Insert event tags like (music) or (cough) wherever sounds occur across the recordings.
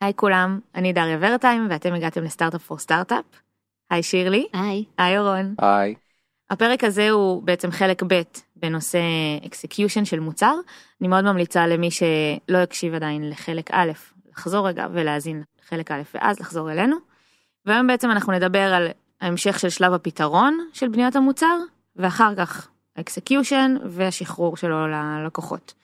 היי כולם, אני דריה ורטהיים ואתם הגעתם ל Startup for Startup. היי שירלי. היי. היי אורון. היי. הפרק הזה הוא בעצם חלק ב' בנושא execution של מוצר. אני מאוד ממליצה למי שלא הקשיב עדיין לחלק א', לחזור רגע ולהאזין לחלק א' ואז לחזור אלינו. והיום בעצם אנחנו נדבר על ההמשך של שלב הפתרון של בניית המוצר, ואחר כך ה execution והשחרור שלו ללקוחות.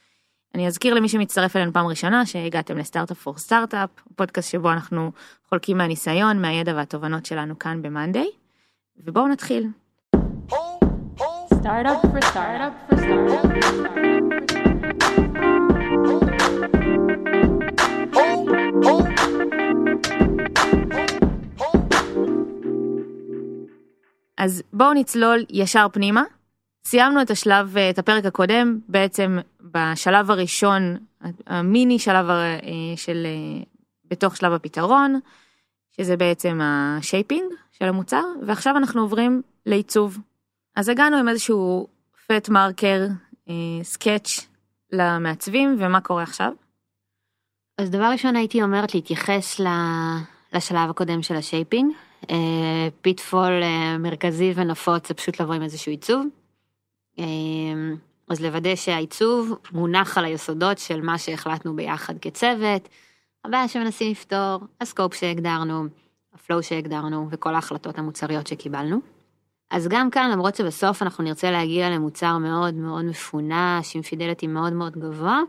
אני אזכיר למי שמצטרף אלינו פעם ראשונה שהגעתם לסטארט-אפ פור סטארט-אפ, פודקאסט שבו אנחנו חולקים מהניסיון, מהידע והתובנות שלנו כאן במאנדיי, ובואו נתחיל. Startup for startup for startup. אז בואו נצלול ישר פנימה. סיימנו את השלב, את הפרק הקודם, בעצם בשלב הראשון, המיני שלב אה, של, אה, בתוך שלב הפתרון, שזה בעצם ה shaping של המוצר, ועכשיו אנחנו עוברים לעיצוב. אז הגענו עם איזשהו fat marker, sketch למעצבים, ומה קורה עכשיו? אז דבר ראשון הייתי אומרת להתייחס לשלב הקודם של ה shaping. אה, pitfall אה, מרכזי ונפוץ זה פשוט לבוא עם איזשהו עיצוב. אה, אז לוודא שהעיצוב מונח על היסודות של מה שהחלטנו ביחד כצוות, הבעיה שמנסים לפתור, ה scope שהגדרנו, ה flow שהגדרנו וכל ההחלטות המוצריות שקיבלנו. אז גם כאן למרות שבסוף אנחנו נרצה להגיע למוצר מאוד מאוד מפונש עם fidelity מאוד מאוד גבוה,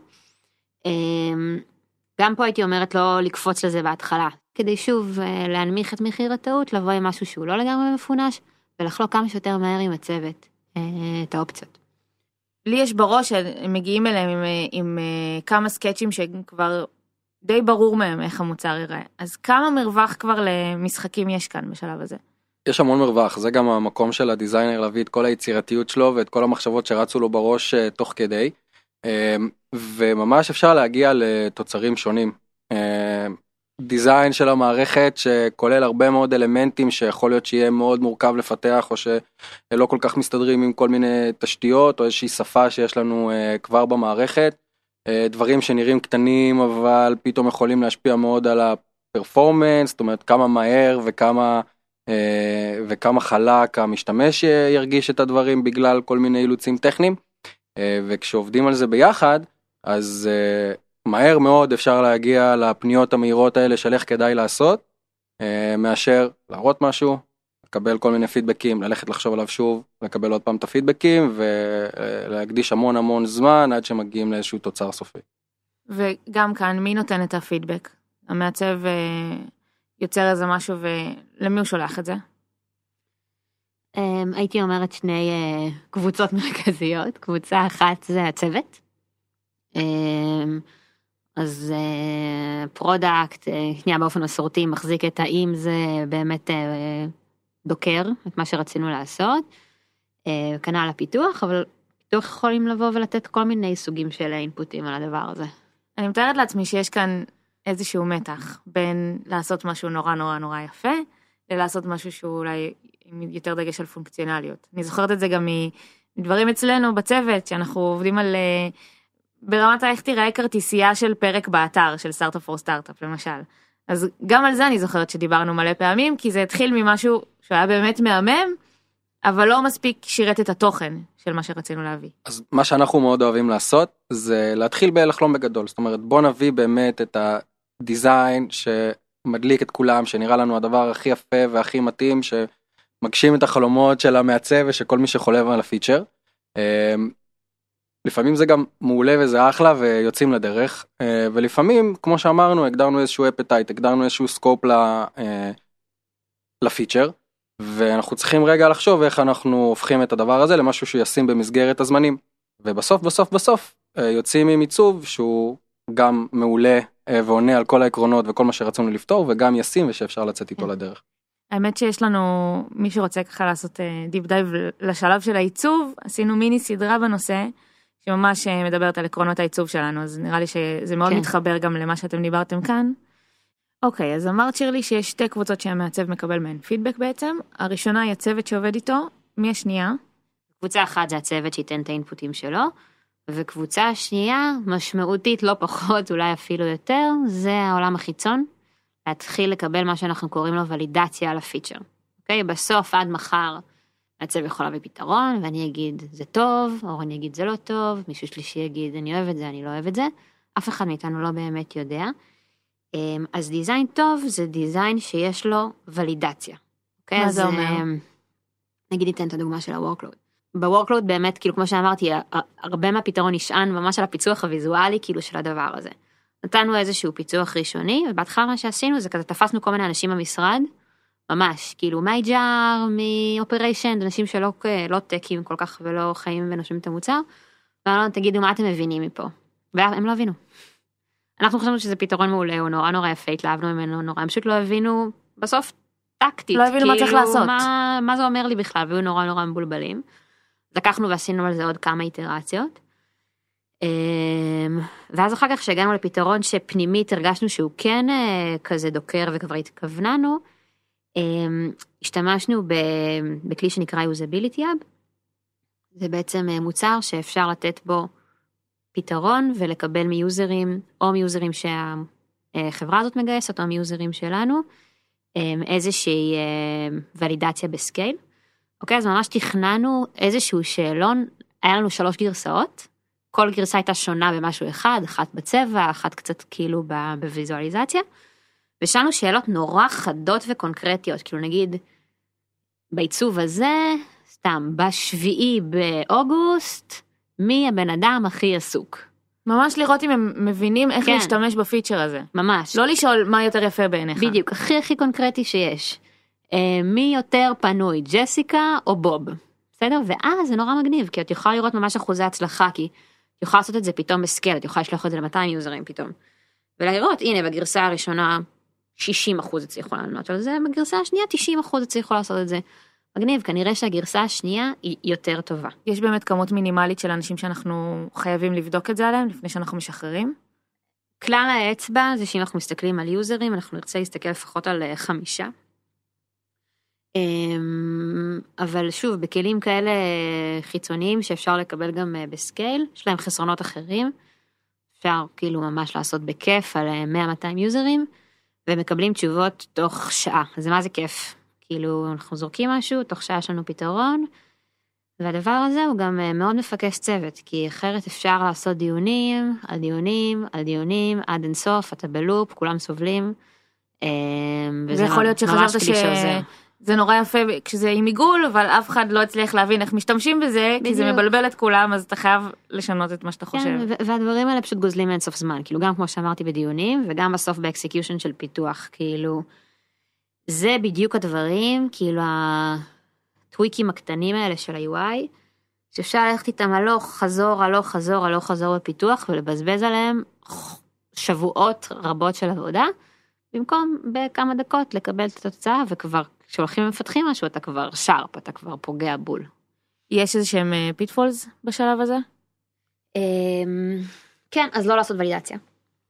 גם פה הייתי אומרת לא לקפוץ לזה בהתחלה, כדי שוב להנמיך את מחיר הטעות, לבוא עם משהו שהוא לא לגמרי מפונש ולחלוק כמה שיותר מהר עם הצוות את האופציות. לי יש בראש שהם מגיעים אליהם עם, עם, עם כמה סקצ'ים שכבר די ברור מהם איך המוצר ייראה. אז כמה מרווח כבר למשחקים יש כאן בשלב הזה? יש המון מרווח, זה גם המקום של הדיזיינר להביא את כל היצירתיות שלו ואת כל המחשבות שרצו לו בראש תוך כדי. וממש אפשר להגיע לתוצרים שונים. דיזיין של המערכת שכולל הרבה מאוד אלמנטים שיכול להיות שיהיה מאוד מורכב לפתח או שלא כל כך מסתדרים עם כל מיני תשתיות או איזושהי שפה שיש לנו כבר במערכת. דברים שנראים קטנים אבל פתאום יכולים להשפיע מאוד על הפרפורמנס, זאת אומרת כמה מהר וכמה וכמה חלק המשתמש ירגיש את הדברים בגלל כל מיני אילוצים טכניים. וכשעובדים על זה ביחד אז מהר מאוד אפשר להגיע לפניות המהירות האלה של איך כדאי לעשות מאשר להראות משהו, לקבל כל מיני פידבקים, ללכת לחשוב עליו שוב, לקבל עוד פעם את הפידבקים ולהקדיש המון המון זמן עד שמגיעים לאיזשהו תוצר סופי. וגם כאן מי נותן את הפידבק? המעצב יוצר איזה משהו ולמי הוא שולח את זה? הייתי אומרת שני קבוצות (laughs) מרכזיות, קבוצה אחת זה הצוות. אז product, שנייה באופן מסורתי מחזיק את האם זה באמת דוקר את מה שרצינו לעשות. כנ"ל הפיתוח, אבל פיתוח יכולים לבוא ולתת כל מיני סוגים של אינפוטים על הדבר הזה. אני מתארת לעצמי שיש כאן איזשהו מתח בין לעשות משהו נורא נורא נורא יפה, ללעשות משהו שהוא אולי עם יותר דגש על פונקציונליות. אני זוכרת את זה גם מדברים אצלנו בצוות, שאנחנו עובדים על... ברמת האיך תיראה כרטיסייה של פרק באתר של סטארט-אפ פור סטארט-אפ למשל. אז גם על זה אני זוכרת שדיברנו מלא פעמים, כי זה התחיל ממשהו שהיה באמת מהמם, אבל לא מספיק שירת את התוכן של מה שרצינו להביא. אז מה שאנחנו מאוד אוהבים לעשות זה להתחיל בלחלום בגדול, זאת אומרת בוא נביא באמת את ה design שמדליק את כולם, שנראה לנו הדבר הכי יפה והכי מתאים, שמגשים את החלומות של המעצב ושכל מי שעובד על הפיצ'ר. לפעמים זה גם מעולה וזה אחלה ויוצאים לדרך ולפעמים כמו שאמרנו הגדרנו איזשהו appetite הגדרנו איזשהו scope לפיצ'ר ואנחנו צריכים רגע לחשוב איך אנחנו הופכים את הדבר הזה למשהו שישים במסגרת הזמנים ובסוף בסוף בסוף יוצאים עם עיצוב שהוא גם מעולה ועונה על כל העקרונות וכל מה שרצינו לפתור וגם ישים ושאפשר לצאת איתו לדרך. האמת שיש לנו מי שרוצה ככה לעשות deep dive לשלב של העיצוב עשינו מיני סדרה בנושא. שממש מדברת על עקרונות העיצוב שלנו אז נראה לי שזה מאוד כן. מתחבר גם למה שאתם דיברתם כאן. אוקיי אז אמרת שירלי שיש שתי קבוצות שהמעצב מקבל מהן פידבק בעצם הראשונה היא הצוות שעובד איתו מי השנייה? קבוצה אחת זה הצוות שייתן את האינפוטים שלו וקבוצה שנייה משמעותית לא פחות אולי אפילו יותר זה העולם החיצון להתחיל לקבל מה שאנחנו קוראים לו ולידציה על הפיצ'ר. אוקיי? בסוף עד מחר מעצב יכול להביא פתרון ואני אגיד זה טוב, או אני אגיד זה לא טוב, מישהו שלישי יגיד אני אוהב את זה, אני לא אוהב את זה. אף אחד מאיתנו לא באמת יודע. אמ, אז דיזיין טוב זה דיזיין שיש לו ולידציה. אוקיי? מה אז, זה אומר? אמ, נגיד ניתן את הדוגמה של ה-workload. ב-workload באמת, כאילו כמו שאמרתי, הרבה מהפתרון נשען ממש על הפיצוח הוויזואלי כאילו של הדבר הזה. נתנו איזשהו פיצוח ראשוני, ובהתחלה מה שעשינו זה כזה תפסנו כל מיני אנשים במשרד, ממש, כאילו מ-HR, מ-operation, אנשים שלא לא tech-ים כל כך ולא חיים ונושמים את המוצר, ואמרנו להם תגידו מה אתם מבינים מפה, והם לא הבינו. אנחנו חשבנו שזה פתרון מעולה, הוא נורא נורא יפה, התלהבנו ממנו נורא, הם פשוט לא הבינו, בסוף טקטית, לא הבינו מה צריך לעשות. מה, מה זה אומר לי בכלל, והיו נורא נורא מבולבלים. לקחנו ועשינו על זה עוד כמה איטרציות. אמ, ואז אחר כך שהגענו לפתרון שפנימית הרגשנו שהוא כן אה, כזה דוקר וכבר התכווננו, השתמשנו ב- בכלי שנקרא usability hub. זה בעצם אה, מוצר שאפשר לתת בו פתרון ולקבל מיוזרים או מיוזרים שהחברה הזאת מגייסת או מיוזרים שלנו אמ, איזושהי אה, ולידציה בסקייל. אוקיי אז ממש תכננו איזשהו שאלון היה לנו שלוש גרסאות. כל גרסה הייתה שונה במשהו אחד, אחת בצבע, אחת קצת כאילו בוויזואליזציה. ושאלנו שאלות נורא חדות וקונקרטיות, כאילו נגיד, בעיצוב הזה, סתם, בשביעי באוגוסט, מי הבן אדם הכי עסוק? ממש לראות אם הם מבינים איך כן. להשתמש בפיצ'ר הזה. ממש. לא לשאול מה יותר יפה בעיניך. בדיוק, הכי הכי קונקרטי שיש. אה, מי יותר פנוי, ג'סיקה או בוב? בסדר? ואז זה נורא מגניב, כי את יכולה לראות ממש אחוזי הצלחה, כי את יכולה לעשות את זה פתאום בסקייל, את יכולה לשלוח את זה ל-200 יוזרים פתאום. ולראות, הנה, בגרסה הראשונה 60 אחוז הצליחו לענות על זה, בגרסה השנייה 90 אחוז הצליחו לעשות את זה. מגניב, כנראה שהגרסה השנייה היא יותר טובה. יש באמת כמות מינימלית של אנשים שאנחנו חייבים לבדוק את זה עליהם לפני שאנחנו משחררים. כלל האצבע זה שאם אנחנו מסתכלים על יוזרים, אנחנו נרצה להסתכל לפחות על אה, חמישה. אמ, אבל שוב, בכלים כאלה חיצוניים שאפשר לקבל גם אה, בסקייל, יש להם חסרונות אחרים. אפשר כאילו ממש לעשות בכיף על אה, 100-200 יוזרים, ומקבלים תשובות תוך שעה. אז מה זה כיף? כאילו, אנחנו זורקים משהו, תוך שעה יש לנו פתרון, והדבר הזה הוא גם אה, מאוד מפקס צוות, כי אחרת אפשר לעשות דיונים על דיונים על דיונים עד אינסוף, אתה בלופ, כולם סובלים. אה, וזה זה יכול להיות שחשבת כלי שעוזר. שזה נורא יפה כשזה עם עיגול, אבל אף אחד לא הצליח להבין איך משתמשים בזה, כי זה בדיוק. מבלבל את כולם, אז אתה חייב לשנות את מה שאתה חושב. כן, והדברים האלה פשוט גוזלים אינסוף זמן, כאילו גם כמו שאמרתי בדיונים, וגם בסוף באקסקיושן של פיתוח, כאילו, זה בדיוק הדברים, כאילו ה-tweak-ים הקטנים האלה של ה-UI, שאפשר ללכת איתם הלוך, חזור, הלוך, חזור, הלוך, חזור בפיתוח, ולבזבז עליהם שבועות רבות של עבודה, במקום בכמה דקות לקבל את התוצאה, וכבר כשהולכים ומפתחים משהו, אתה כבר שארפ, אתה כבר פוגע בול. יש איזה שהם pitfalls בשלב הזה? אמ, כן, אז לא לעשות ולידציה.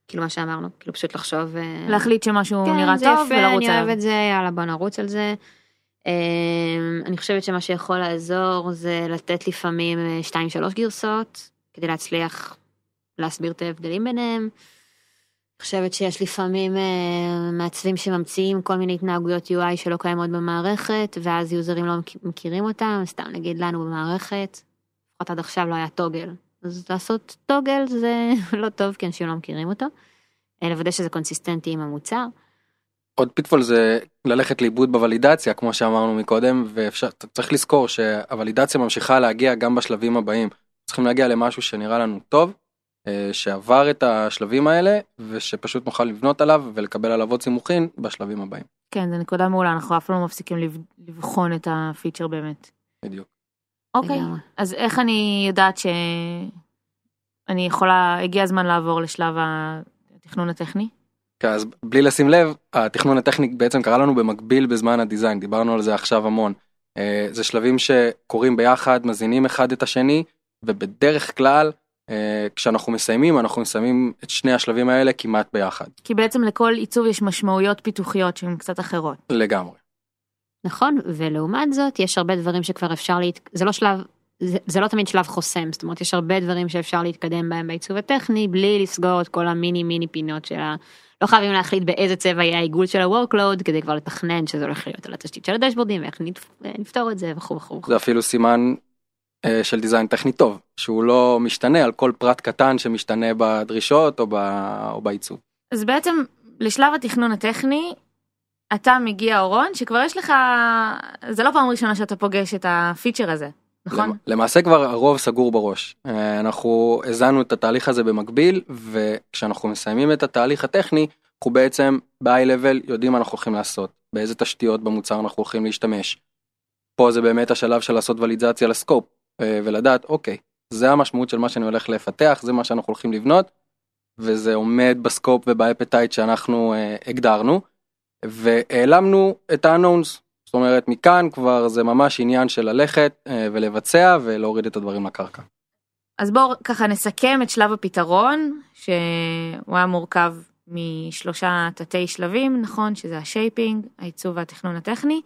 כאילו מה שאמרנו, כאילו פשוט לחשוב... אה, להחליט שמשהו כן, נראה זה טוב יפה, ולרוץ אני אוהב עליו. את זה, יאללה בוא נרוץ על זה. אמ, אני חושבת שמה שיכול לעזור זה לתת לפעמים 2-3 גרסאות, כדי להצליח להסביר את ההבדלים ביניהם. חושבת שיש לפעמים אה, מעצבים שממציאים כל מיני התנהגויות UI שלא קיימות במערכת, ואז יוזרים לא מכ- מכירים אותם, סתם נגיד לנו במערכת, לפחות עד עכשיו לא היה toggle. אז לעשות toggle זה (laughs) לא טוב כי אנשים לא מכירים אותו. אה, לוודא שזה קונסיסטנטי עם המוצר. עוד pitfall זה ללכת לאיבוד בוולידציה כמו שאמרנו מקודם ואפשר צריך לזכור שהוולידציה ממשיכה להגיע גם בשלבים הבאים צריכים להגיע למשהו שנראה לנו טוב שעבר את השלבים האלה ושפשוט נוכל לבנות עליו ולקבל עליו עוד סימוכין בשלבים הבאים כן, זו נקודה מעולה, אנחנו אף פעם לא מפסיקים לב- לבחון את הפיצ'ר באמת. בדיוק. אוקיי. אז איך אני יודעת שאני יכולה, הגיע הזמן לעבור לשלב התכנון הטכני? כן, אז בלי לשים לב התכנון הטכני בעצם קרה לנו במקביל בזמן הדיזיין דיברנו על זה עכשיו המון. אה, זה שלבים שקורים ביחד מזינים אחד את השני ובדרך כלל אה, כשאנחנו מסיימים אנחנו מסיימים את שני השלבים האלה כמעט ביחד כי בעצם לכל עיצוב יש משמעויות פיתוחיות שהן קצת אחרות. לגמרי. נכון, ולעומת זאת יש הרבה דברים שכבר אפשר להת... זה לא שלב, זה, זה לא תמיד שלב חוסם, זאת אומרת יש הרבה דברים שאפשר להתקדם בהם בעיצוב הטכני בלי לסגור את כל המיני מיני פינות של ה... לא חייבים להחליט באיזה צבע יהיה העיגול של ה-workload כדי כבר לתכנן שזה הולך להיות על התשתית של הדשבורדים ואיך נפתור את זה וכו' וכו'. זה אפילו סימן אה, של דיזיין טכני טוב, שהוא לא משתנה על כל פרט קטן שמשתנה בדרישות או, ב, או בעיצוב. אז בעצם לשלב התכנון הטכני, אתה מגיע אורון שכבר יש לך, זה לא פעם ראשונה שאתה פוגש את הפיצ'ר הזה, נכון? למעשה כבר הרוב סגור בראש. אה, אנחנו הזנו את התהליך הזה במקביל, וכשאנחנו מסיימים את התהליך הטכני, אנחנו בעצם ב-high level יודעים מה אנחנו הולכים לעשות, באיזה תשתיות במוצר אנחנו הולכים להשתמש. פה זה באמת השלב של לעשות ולידציה ל-scope, אה, ולדעת, אוקיי, זה המשמעות של מה שאני הולך לפתח, זה מה שאנחנו הולכים לבנות, וזה עומד ב-scope וב-appetite שאנחנו אה, הגדרנו, והעלמנו את ה-unknowns, זאת אומרת מכאן כבר זה ממש עניין של ללכת אה, ולבצע ולהוריד את הדברים לקרקע. אז בואו ככה נסכם את שלב הפתרון, שהוא היה מורכב משלושה תתי שלבים, נכון? שזה ה-shaping, העיצוב והתכנון הטכני.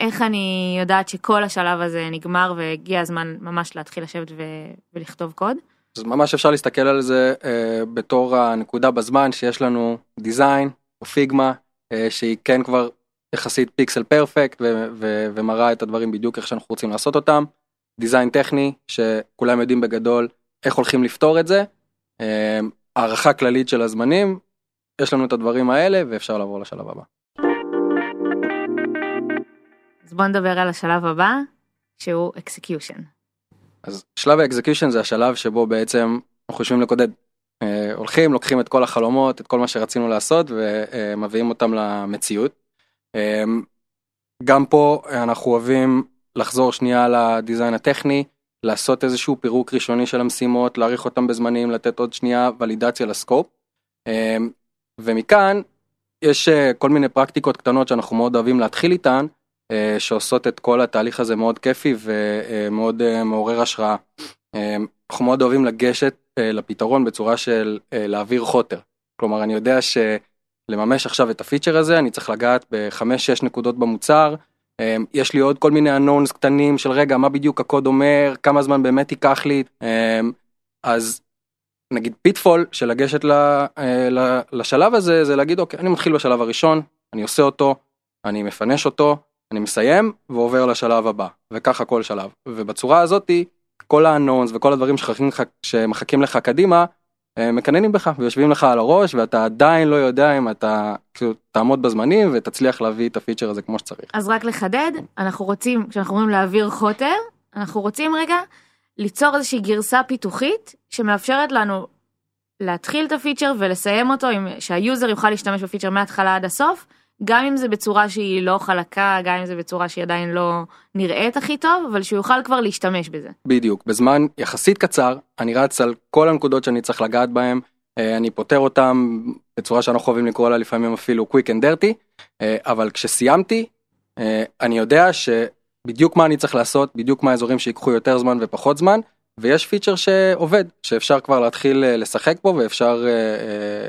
איך אני יודעת שכל השלב הזה נגמר והגיע הזמן ממש להתחיל לשבת ו- ולכתוב קוד? אז ממש אפשר להסתכל על זה אה, בתור הנקודה בזמן שיש לנו דיזיין או פיגמה אה, שהיא כן כבר יחסית פיקסל פרפקט ו- ו- ומראה את הדברים בדיוק איך שאנחנו רוצים לעשות אותם. דיזיין טכני שכולם יודעים בגדול איך הולכים לפתור את זה. אה, הערכה כללית של הזמנים, יש לנו את הדברים האלה ואפשר לעבור לשלב הבא. בוא נדבר על השלב הבא, שהוא execution. אז שלב האקזקיושן זה השלב שבו בעצם אנחנו יושבים לקודד. אה, הולכים, לוקחים את כל החלומות, את כל מה שרצינו לעשות ומביאים אותם למציאות. אה, גם פה אנחנו אוהבים לחזור שנייה לדיזיין הטכני, לעשות איזשהו פירוק ראשוני של המשימות, להעריך אותם בזמנים, לתת עוד שנייה ולידציה לסקופ. אה, ומכאן יש אה, כל מיני פרקטיקות קטנות שאנחנו מאוד אוהבים להתחיל איתן, שעושות את כל התהליך הזה מאוד כיפי ומאוד אה, מעורר השראה. אה, אנחנו מאוד אוהבים לגשת לפתרון בצורה של להעביר חוטר. כלומר, אני יודע שלממש עכשיו את הפיצ'ר הזה, אני צריך לגעת בחמש-שש נקודות במוצר. יש לי עוד כל מיני unknowns קטנים של רגע, מה בדיוק הקוד אומר, כמה זמן באמת ייקח לי. אז נגיד פיטפול של לגשת לשלב הזה, זה להגיד, אוקיי, אני מתחיל בשלב הראשון, אני עושה אותו, אני מפנש אותו, אני מסיים ועובר לשלב הבא, וככה כל שלב. ובצורה הזאתי, כל ה-unknowns וכל הדברים שמחכים לך, שמחכים לך קדימה, מקננים בך ויושבים לך על הראש ואתה עדיין לא יודע אם אתה כאילו תעמוד בזמנים ותצליח להביא את הפיצ'ר הזה כמו שצריך. אז רק לחדד, אנחנו רוצים, כשאנחנו אומרים להעביר חוטר, אנחנו רוצים רגע ליצור איזושהי גרסה פיתוחית שמאפשרת לנו להתחיל את הפיצ'ר ולסיים אותו, שהיוזר יוכל להשתמש בפיצ'ר מההתחלה עד הסוף. גם אם זה בצורה שהיא לא חלקה, גם אם זה בצורה שהיא עדיין לא נראית הכי טוב, אבל שהוא יוכל כבר להשתמש בזה. בדיוק, בזמן יחסית קצר, אני רץ על כל הנקודות שאני צריך לגעת בהן, אה, אני פותר אותם בצורה שאנחנו אוהבים לקרוא לה לפעמים אפילו quick and dirty, אה, אבל כשסיימתי, אה, אני יודע שבדיוק מה אני צריך לעשות, בדיוק מה האזורים שיקחו יותר זמן ופחות זמן, ויש פיצ'ר שעובד, שאפשר כבר להתחיל לשחק בו ואפשר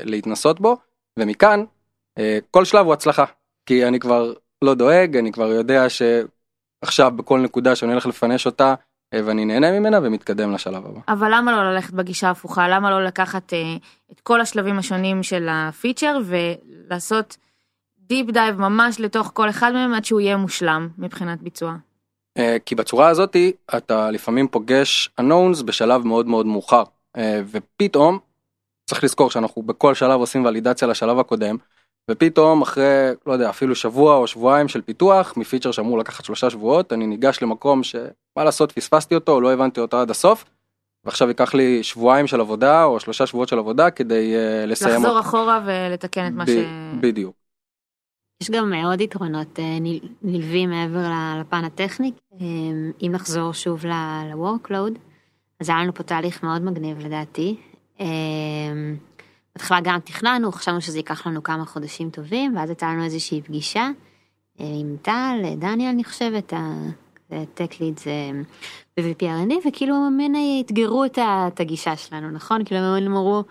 להתנסות בו, ומכאן כל שלב הוא הצלחה, כי אני כבר לא דואג, אני כבר יודע שעכשיו בכל נקודה שאני הולך לפנש אותה, אה, ואני נהנה ממנה ומתקדם לשלב הבא. אבל למה לא ללכת בגישה הפוכה? למה לא לקחת אה, את כל השלבים השונים של הפיצ'ר ולעשות deep dive ממש לתוך כל אחד מהם עד שהוא יהיה מושלם מבחינת ביצוע? כי בצורה הזאתי אתה לפעמים פוגש unknowns בשלב מאוד מאוד מאוחר, ופתאום צריך לזכור שאנחנו בכל שלב עושים ולידציה לשלב הקודם, ופתאום אחרי לא יודע אפילו שבוע או שבועיים של פיתוח מפיצ'ר שאמור לקחת שלושה שבועות אני ניגש למקום שמה לעשות פספסתי אותו לא הבנתי אותו עד הסוף. ועכשיו ייקח לי שבועיים של עבודה או שלושה שבועות של עבודה כדי אה, לסיים לחזור אותו. אחורה ולתקן את מה ב- ש... בדיוק. יש גם עוד יתרונות uh, נלווים מעבר לפן הטכני אם נחזור שוב ל-workload אז היה לנו פה תהליך מאוד מגניב לדעתי. בהתחלה גם תכננו, חשבנו שזה ייקח לנו כמה חודשים טובים, ואז הייתה לנו איזושהי פגישה אה, עם טל, דניאל אני חושבת, הטק ליד זה ב-VPRND, וכאילו הם אתגרו את הגישה שלנו, נכון? כאילו הם אמרו,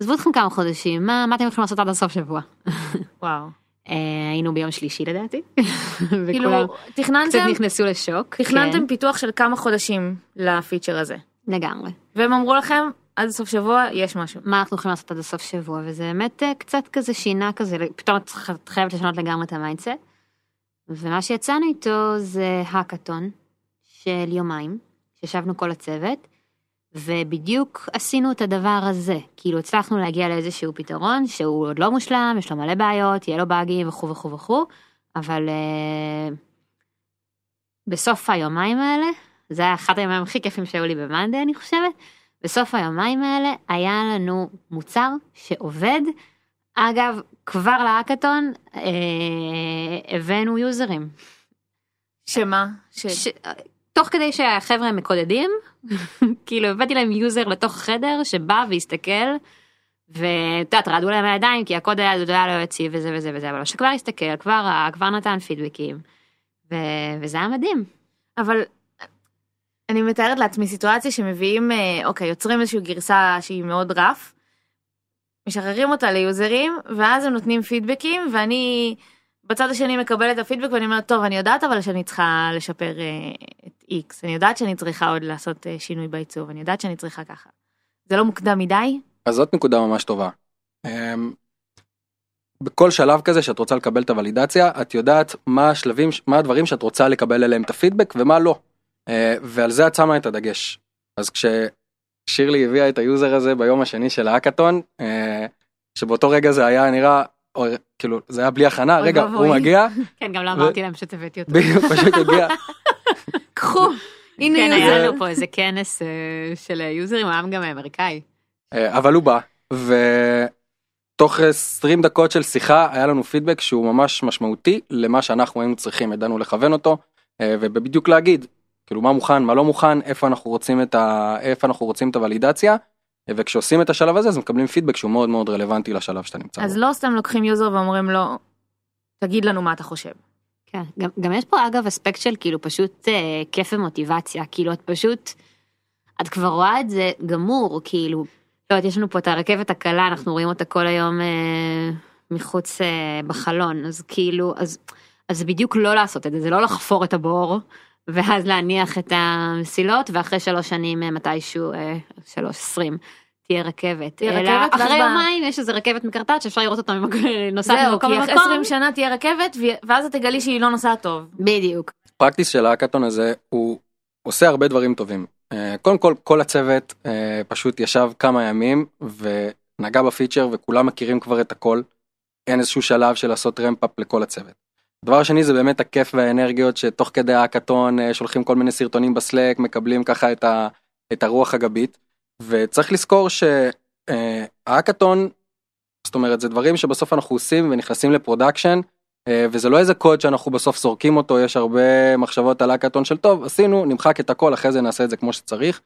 עזבו אתכם כמה חודשים, מה, מה אתם יכולים לעשות עד הסוף שבוע? (laughs) וואו. אה, היינו ביום שלישי לדעתי. (laughs) כאילו תכננתם, קצת נכנסנו לשוק. תכננתם כן. פיתוח של כמה חודשים לפיצ'ר הזה. לגמרי. והם אמרו לכם, עד סוף שבוע יש משהו. מה אנחנו יכולים לעשות עד הסוף שבוע, וזה באמת אה, קצת כזה שינה כזה, פתאום את חייבת לשנות לגמרי את ה-mindset. ומה שיצאנו איתו זה האקתון של יומיים, שישבנו כל הצוות, ובדיוק עשינו את הדבר הזה, כאילו הצלחנו להגיע לאיזשהו פתרון שהוא עוד לא מושלם, יש לו מלא בעיות, יהיה לו באגים וכו' וכו' וכו', אבל uh, בסוף היומיים האלה, זה היה אחד הימים הכי כיפים שהיו לי במאנדי אני חושבת, בסוף היומיים האלה היה לנו מוצר שעובד. אגב, כבר להאקתון אה, הבאנו יוזרים. שמה? ש... ש... תוך כדי שהחבר'ה מקודדים, (laughs) כאילו הבאתי להם יוזר לתוך החדר שבא והסתכל, ואת יודעת, רעדו להם הידיים כי הקוד היה, היה לא יציב וזה וזה וזה, אבל שכבר הסתכל, כבר ראה, כבר נתן פידבקים, ו... וזה היה מדהים. אבל אני מתארת לעצמי סיטואציה שמביאים, אה, אוקיי, יוצרים איזושהי גרסה שהיא מאוד rough, משחררים אותה ליוזרים, ואז הם נותנים פידבקים, ואני בצד השני מקבלת את הפידבק ואני אומרת, טוב, אני יודעת אבל שאני צריכה לשפר אה, את X, אני יודעת שאני צריכה עוד לעשות אה, שינוי בעיצוב, אני יודעת שאני צריכה ככה. זה לא מוקדם מדי? אז זאת נקודה ממש טובה. אמ, בכל שלב כזה שאת רוצה לקבל את הוולידציה את יודעת מה השלבים מה הדברים שאת רוצה לקבל עליהם את הפידבק ומה לא. אה, ועל זה את שמה את הדגש. אז כששירלי הביאה את היוזר הזה ביום השני של האקתון אה, שבאותו רגע זה היה נראה אוי, כאילו זה היה בלי הכנה רגע ואבוי. הוא מגיע (laughs) כן, גם לא אמרתי להם שתבאתי אותו. בדיוק, פשוט הגיע (laughs) קחו, הנה כן, היה. לנו פה איזה כנס אה, של יוזרים, הוא היה גם אמריקאי. אבל הוא בא ותוך 20 דקות של שיחה היה לנו פידבק שהוא ממש משמעותי למה שאנחנו היינו צריכים ידענו לכוון אותו ובדיוק להגיד כאילו מה מוכן מה לא מוכן איפה אנחנו רוצים את ה... איפה אנחנו רוצים את הוולידציה וכשעושים את השלב הזה אז מקבלים פידבק שהוא מאוד מאוד רלוונטי לשלב שאתה נמצא אז בו. לא סתם לוקחים יוזר ואומרים לו, תגיד לנו מה אתה חושב. כן, גם, גם יש פה אגב אספקט של כאילו פשוט אה, כיף ומוטיבציה, כאילו את פשוט, את כבר רואה את זה גמור, כאילו, לא יודעת, יש לנו פה את הרכבת הקלה, אנחנו רואים אותה כל היום אה, מחוץ אה, בחלון, אז כאילו, אז, אז זה בדיוק לא לעשות את זה, זה לא לחפור את הבור, ואז להניח את המסילות, ואחרי שלוש שנים אה, מתישהו, אה, שלוש עשרים. תהיה רכבת. תהיה אלא רכבת, אחרי ב- יומיים יש איזה רכבת מקרטעת שאפשר לראות אותה ממקום- נוסעת זהו, ממקום כי אחרי למקום. 20 שנה תהיה רכבת, ואז את תגלי שהיא לא נוסעת טוב. בדיוק. הפרקטיס של האקתון הזה הוא עושה הרבה דברים טובים. אה, קודם כל כל הצוות אה, פשוט ישב כמה ימים ונגע בפיצ'ר וכולם מכירים כבר את הכל. אין איזשהו שלב של לעשות ramp-up לכל הצוות. דבר שני זה באמת הכיף והאנרגיות שתוך כדי האקתון אה, שולחים כל מיני סרטונים ב-Slack מקבלים ככה את, ה, את הרוח הגבית. וצריך לזכור שהאקתון זאת אומרת זה דברים שבסוף אנחנו עושים ונכנסים ל-production אה, וזה לא איזה קוד שאנחנו בסוף זורקים אותו יש הרבה מחשבות על האקתון של טוב עשינו נמחק את הכל אחרי זה נעשה את זה כמו שצריך.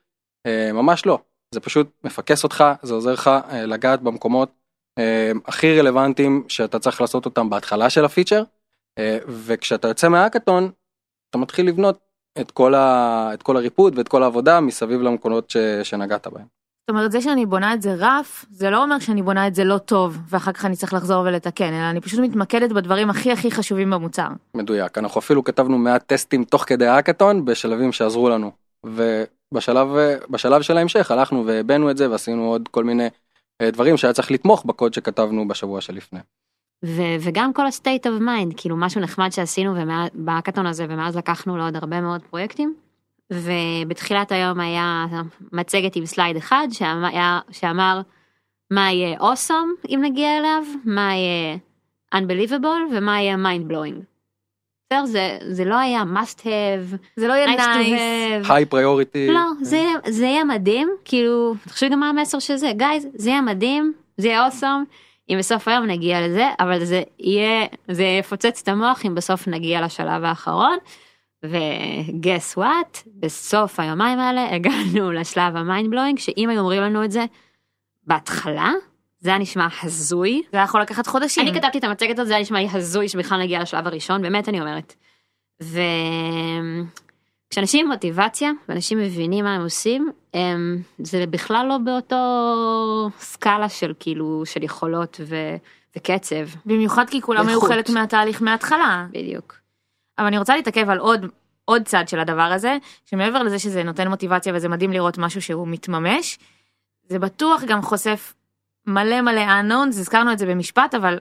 אה, ממש לא. זה פשוט מפקס אותך זה עוזר לך אה, לגעת במקומות אה, הכי רלוונטיים שאתה צריך לעשות אותם בהתחלה של הפיצ'ר אה, וכשאתה יוצא מהאקתון אתה מתחיל לבנות את כל, ה, את כל הריפוד ואת כל העבודה מסביב למקומות ש, שנגעת בהם. זאת אומרת, זה שאני בונה את זה רף, זה לא אומר שאני בונה את זה לא טוב, ואחר כך אני צריך לחזור ולתקן, אלא אני פשוט מתמקדת בדברים הכי הכי חשובים במוצר. מדויק אנחנו אפילו כתבנו מעט טסטים תוך כדי האקתון בשלבים שעזרו לנו ובשלב בשלב של ההמשך הלכנו והבאנו את זה ועשינו עוד כל מיני אה, דברים שהיה צריך לתמוך בקוד שכתבנו בשבוע שלפני. ו- וגם כל ה-state of mind, כאילו משהו נחמד שעשינו ומה- בהאקתון הזה, ומאז לקחנו לעוד הרבה מאוד פרויקטים. ובתחילת היום היה מצגת עם slide אחד שאמר, שאמר מה יהיה awesome אם נגיע אליו, מה יהיה unbelievable ומה יהיה mind blowing. בסדר? זה, זה לא היה must have, זה לא יהיה nice to nice. have. היי priority. לא, זה, זה יהיה מדהים, כאילו, תחשבי גם מה המסר של זה, guys, זה יהיה מדהים, זה יהיה awesome, אם בסוף היום נגיע לזה, אבל זה יהיה, זה יפוצץ את המוח אם בסוף נגיע לשלב האחרון. ו-guess what, בסוף היומיים האלה הגענו (laughs) לשלב ה mind blowing, שאם היו אומרים לנו את זה בהתחלה, זה היה נשמע הזוי. זה היה יכול לקחת חודשים. אני כתבתי את המצגת הזאת, זה היה נשמע לי הזוי שבכלל נגיע לשלב הראשון, באמת אני אומרת. וכשאנשים עם מוטיבציה, ואנשים מבינים מה הם עושים, הם... זה בכלל לא באותו סקאלה של כאילו, של יכולות ו... וקצב. במיוחד כי כולם היו. חלק מהתהליך מההתחלה. בדיוק. אבל אני רוצה להתעכב על עוד עוד צד של הדבר הזה, שמעבר לזה שזה נותן מוטיבציה וזה מדהים לראות משהו שהוא מתממש, זה בטוח גם חושף מלא מלא unknowns, הזכרנו את זה במשפט, אבל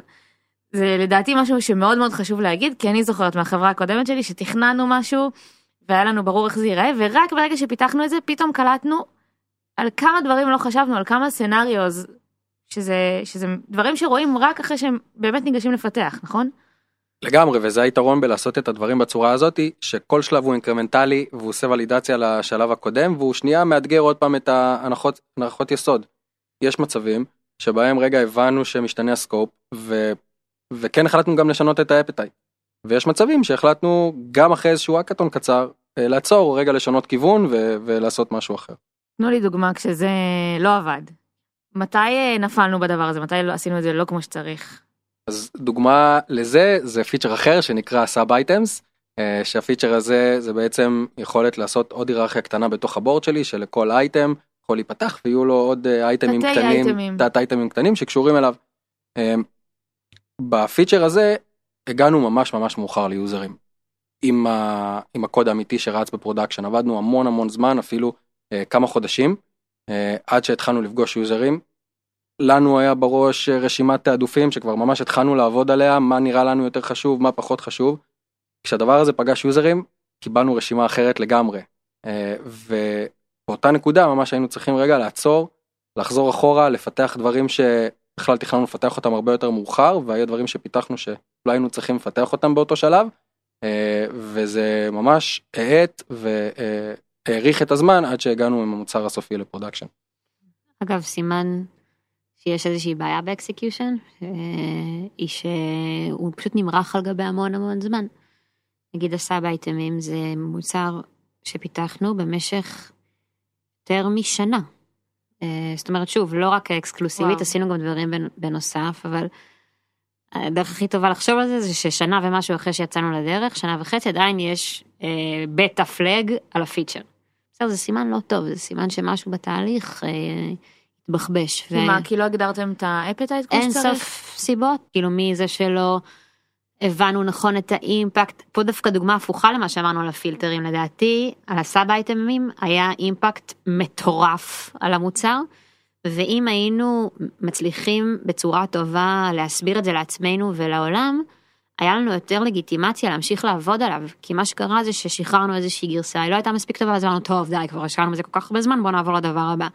זה לדעתי משהו שמאוד מאוד חשוב להגיד, כי אני זוכרת מהחברה הקודמת שלי שתכננו משהו, והיה לנו ברור איך זה ייראה, ורק ברגע שפיתחנו את זה, פתאום קלטנו על כמה דברים לא חשבנו, על כמה scenarios, שזה, שזה דברים שרואים רק אחרי שהם באמת ניגשים לפתח, נכון? לגמרי, וזה היתרון בלעשות את הדברים בצורה הזאתי, שכל שלב הוא incrementali, והוא עושה ולידציה לשלב הקודם, והוא שנייה מאתגר עוד פעם את ההנחות הנחות יסוד. יש מצבים שבהם רגע הבנו שמשתנה ה scope, ו, וכן החלטנו גם לשנות את ה appetite. ויש מצבים שהחלטנו גם אחרי איזשהו האקתון קצר, אה, לעצור, רגע לשנות כיוון ו, ולעשות משהו אחר. תנו לי דוגמה כשזה לא עבד. מתי אה, נפלנו בדבר הזה? מתי לא עשינו את זה לא כמו שצריך? אז דוגמה לזה זה פיצ'ר אחר שנקרא sub items שהפיצ'ר הזה זה בעצם יכולת לעשות עוד היררכיה קטנה בתוך ה board שלי שלכל אייטם יכול להיפתח ויהיו לו עוד אייטמים קטנים. תת אייטמים קטנים שקשורים אליו. בפיצ'ר הזה הגענו ממש ממש מאוחר ליוזרים. עם, ה, עם הקוד האמיתי שרץ ב production עבדנו המון המון זמן אפילו אה, כמה חודשים אה, עד שהתחלנו לפגוש יוזרים. לנו היה בראש אה, רשימת תעדופים שכבר ממש התחלנו לעבוד עליה מה נראה לנו יותר חשוב מה פחות חשוב. כשהדבר הזה פגש יוזרים קיבלנו רשימה אחרת לגמרי. אה, ובאותה נקודה ממש היינו צריכים רגע לעצור לחזור אחורה לפתח דברים שבכלל תכננו לפתח אותם הרבה יותר מאוחר והיו דברים שפיתחנו שלא היינו צריכים לפתח אותם באותו שלב. אה, וזה ממש האט והאריך את הזמן עד שהגענו עם המוצר הסופי ל production. אגב, סימן שיש איזושהי בעיה ב execution, אה, היא שהוא פשוט נמרח על גבי המון המון זמן. נגיד הסאב אייטמים זה מוצר שפיתחנו במשך יותר משנה. אה, זאת אומרת, שוב, לא רק אקסקלוסיבית, וואו. עשינו גם דברים בנ- בנוסף, אבל הדרך הכי טובה לחשוב על זה, זה ששנה ומשהו אחרי שיצאנו לדרך, שנה וחצי, עדיין יש אה, beta flag על הפיצ'ר. בסדר, זה סימן לא טוב, זה סימן שמשהו בתהליך אה, התבחבש. כי מה, כי לא הגדרתם את ה appetite כמו שצריך? סוף סיבות, כאילו מזה שלא הבנו נכון את האימפקט, פה דווקא דוגמה הפוכה למה שאמרנו על הפילטרים לדעתי, על הסאב אייטמים היה אימפקט מטורף על המוצר, ואם היינו מצליחים בצורה טובה להסביר את זה לעצמנו ולעולם, היה לנו יותר לגיטימציה להמשיך לעבוד עליו, כי מה שקרה זה ששחררנו איזושהי גרסה, היא לא הייתה מספיק טובה, אז אמרנו, טוב די, כבר השקענו בזה כל כך הרבה זמן, בוא נעבור לדבר הבא.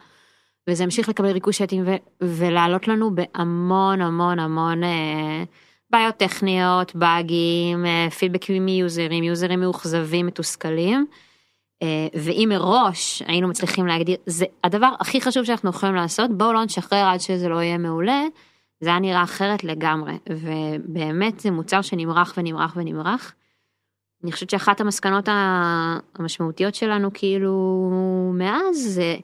וזה המשיך לקבל ריקושטים ו- ולעלות לנו בהמון המון המון אה, בעיות טכניות, באגים, אה, פידבקים מיוזרים, יוזרים מאוכזבים, מתוסכלים. אה, ואם מראש היינו מצליחים להגדיר, זה הדבר הכי חשוב שאנחנו יכולים לעשות, בואו לא נשחרר עד שזה לא יהיה מעולה, זה היה נראה אחרת לגמרי, ובאמת זה מוצר שנמרח ונמרח ונמרח. אני חושבת שאחת המסקנות המשמעותיות שלנו כאילו מאז זה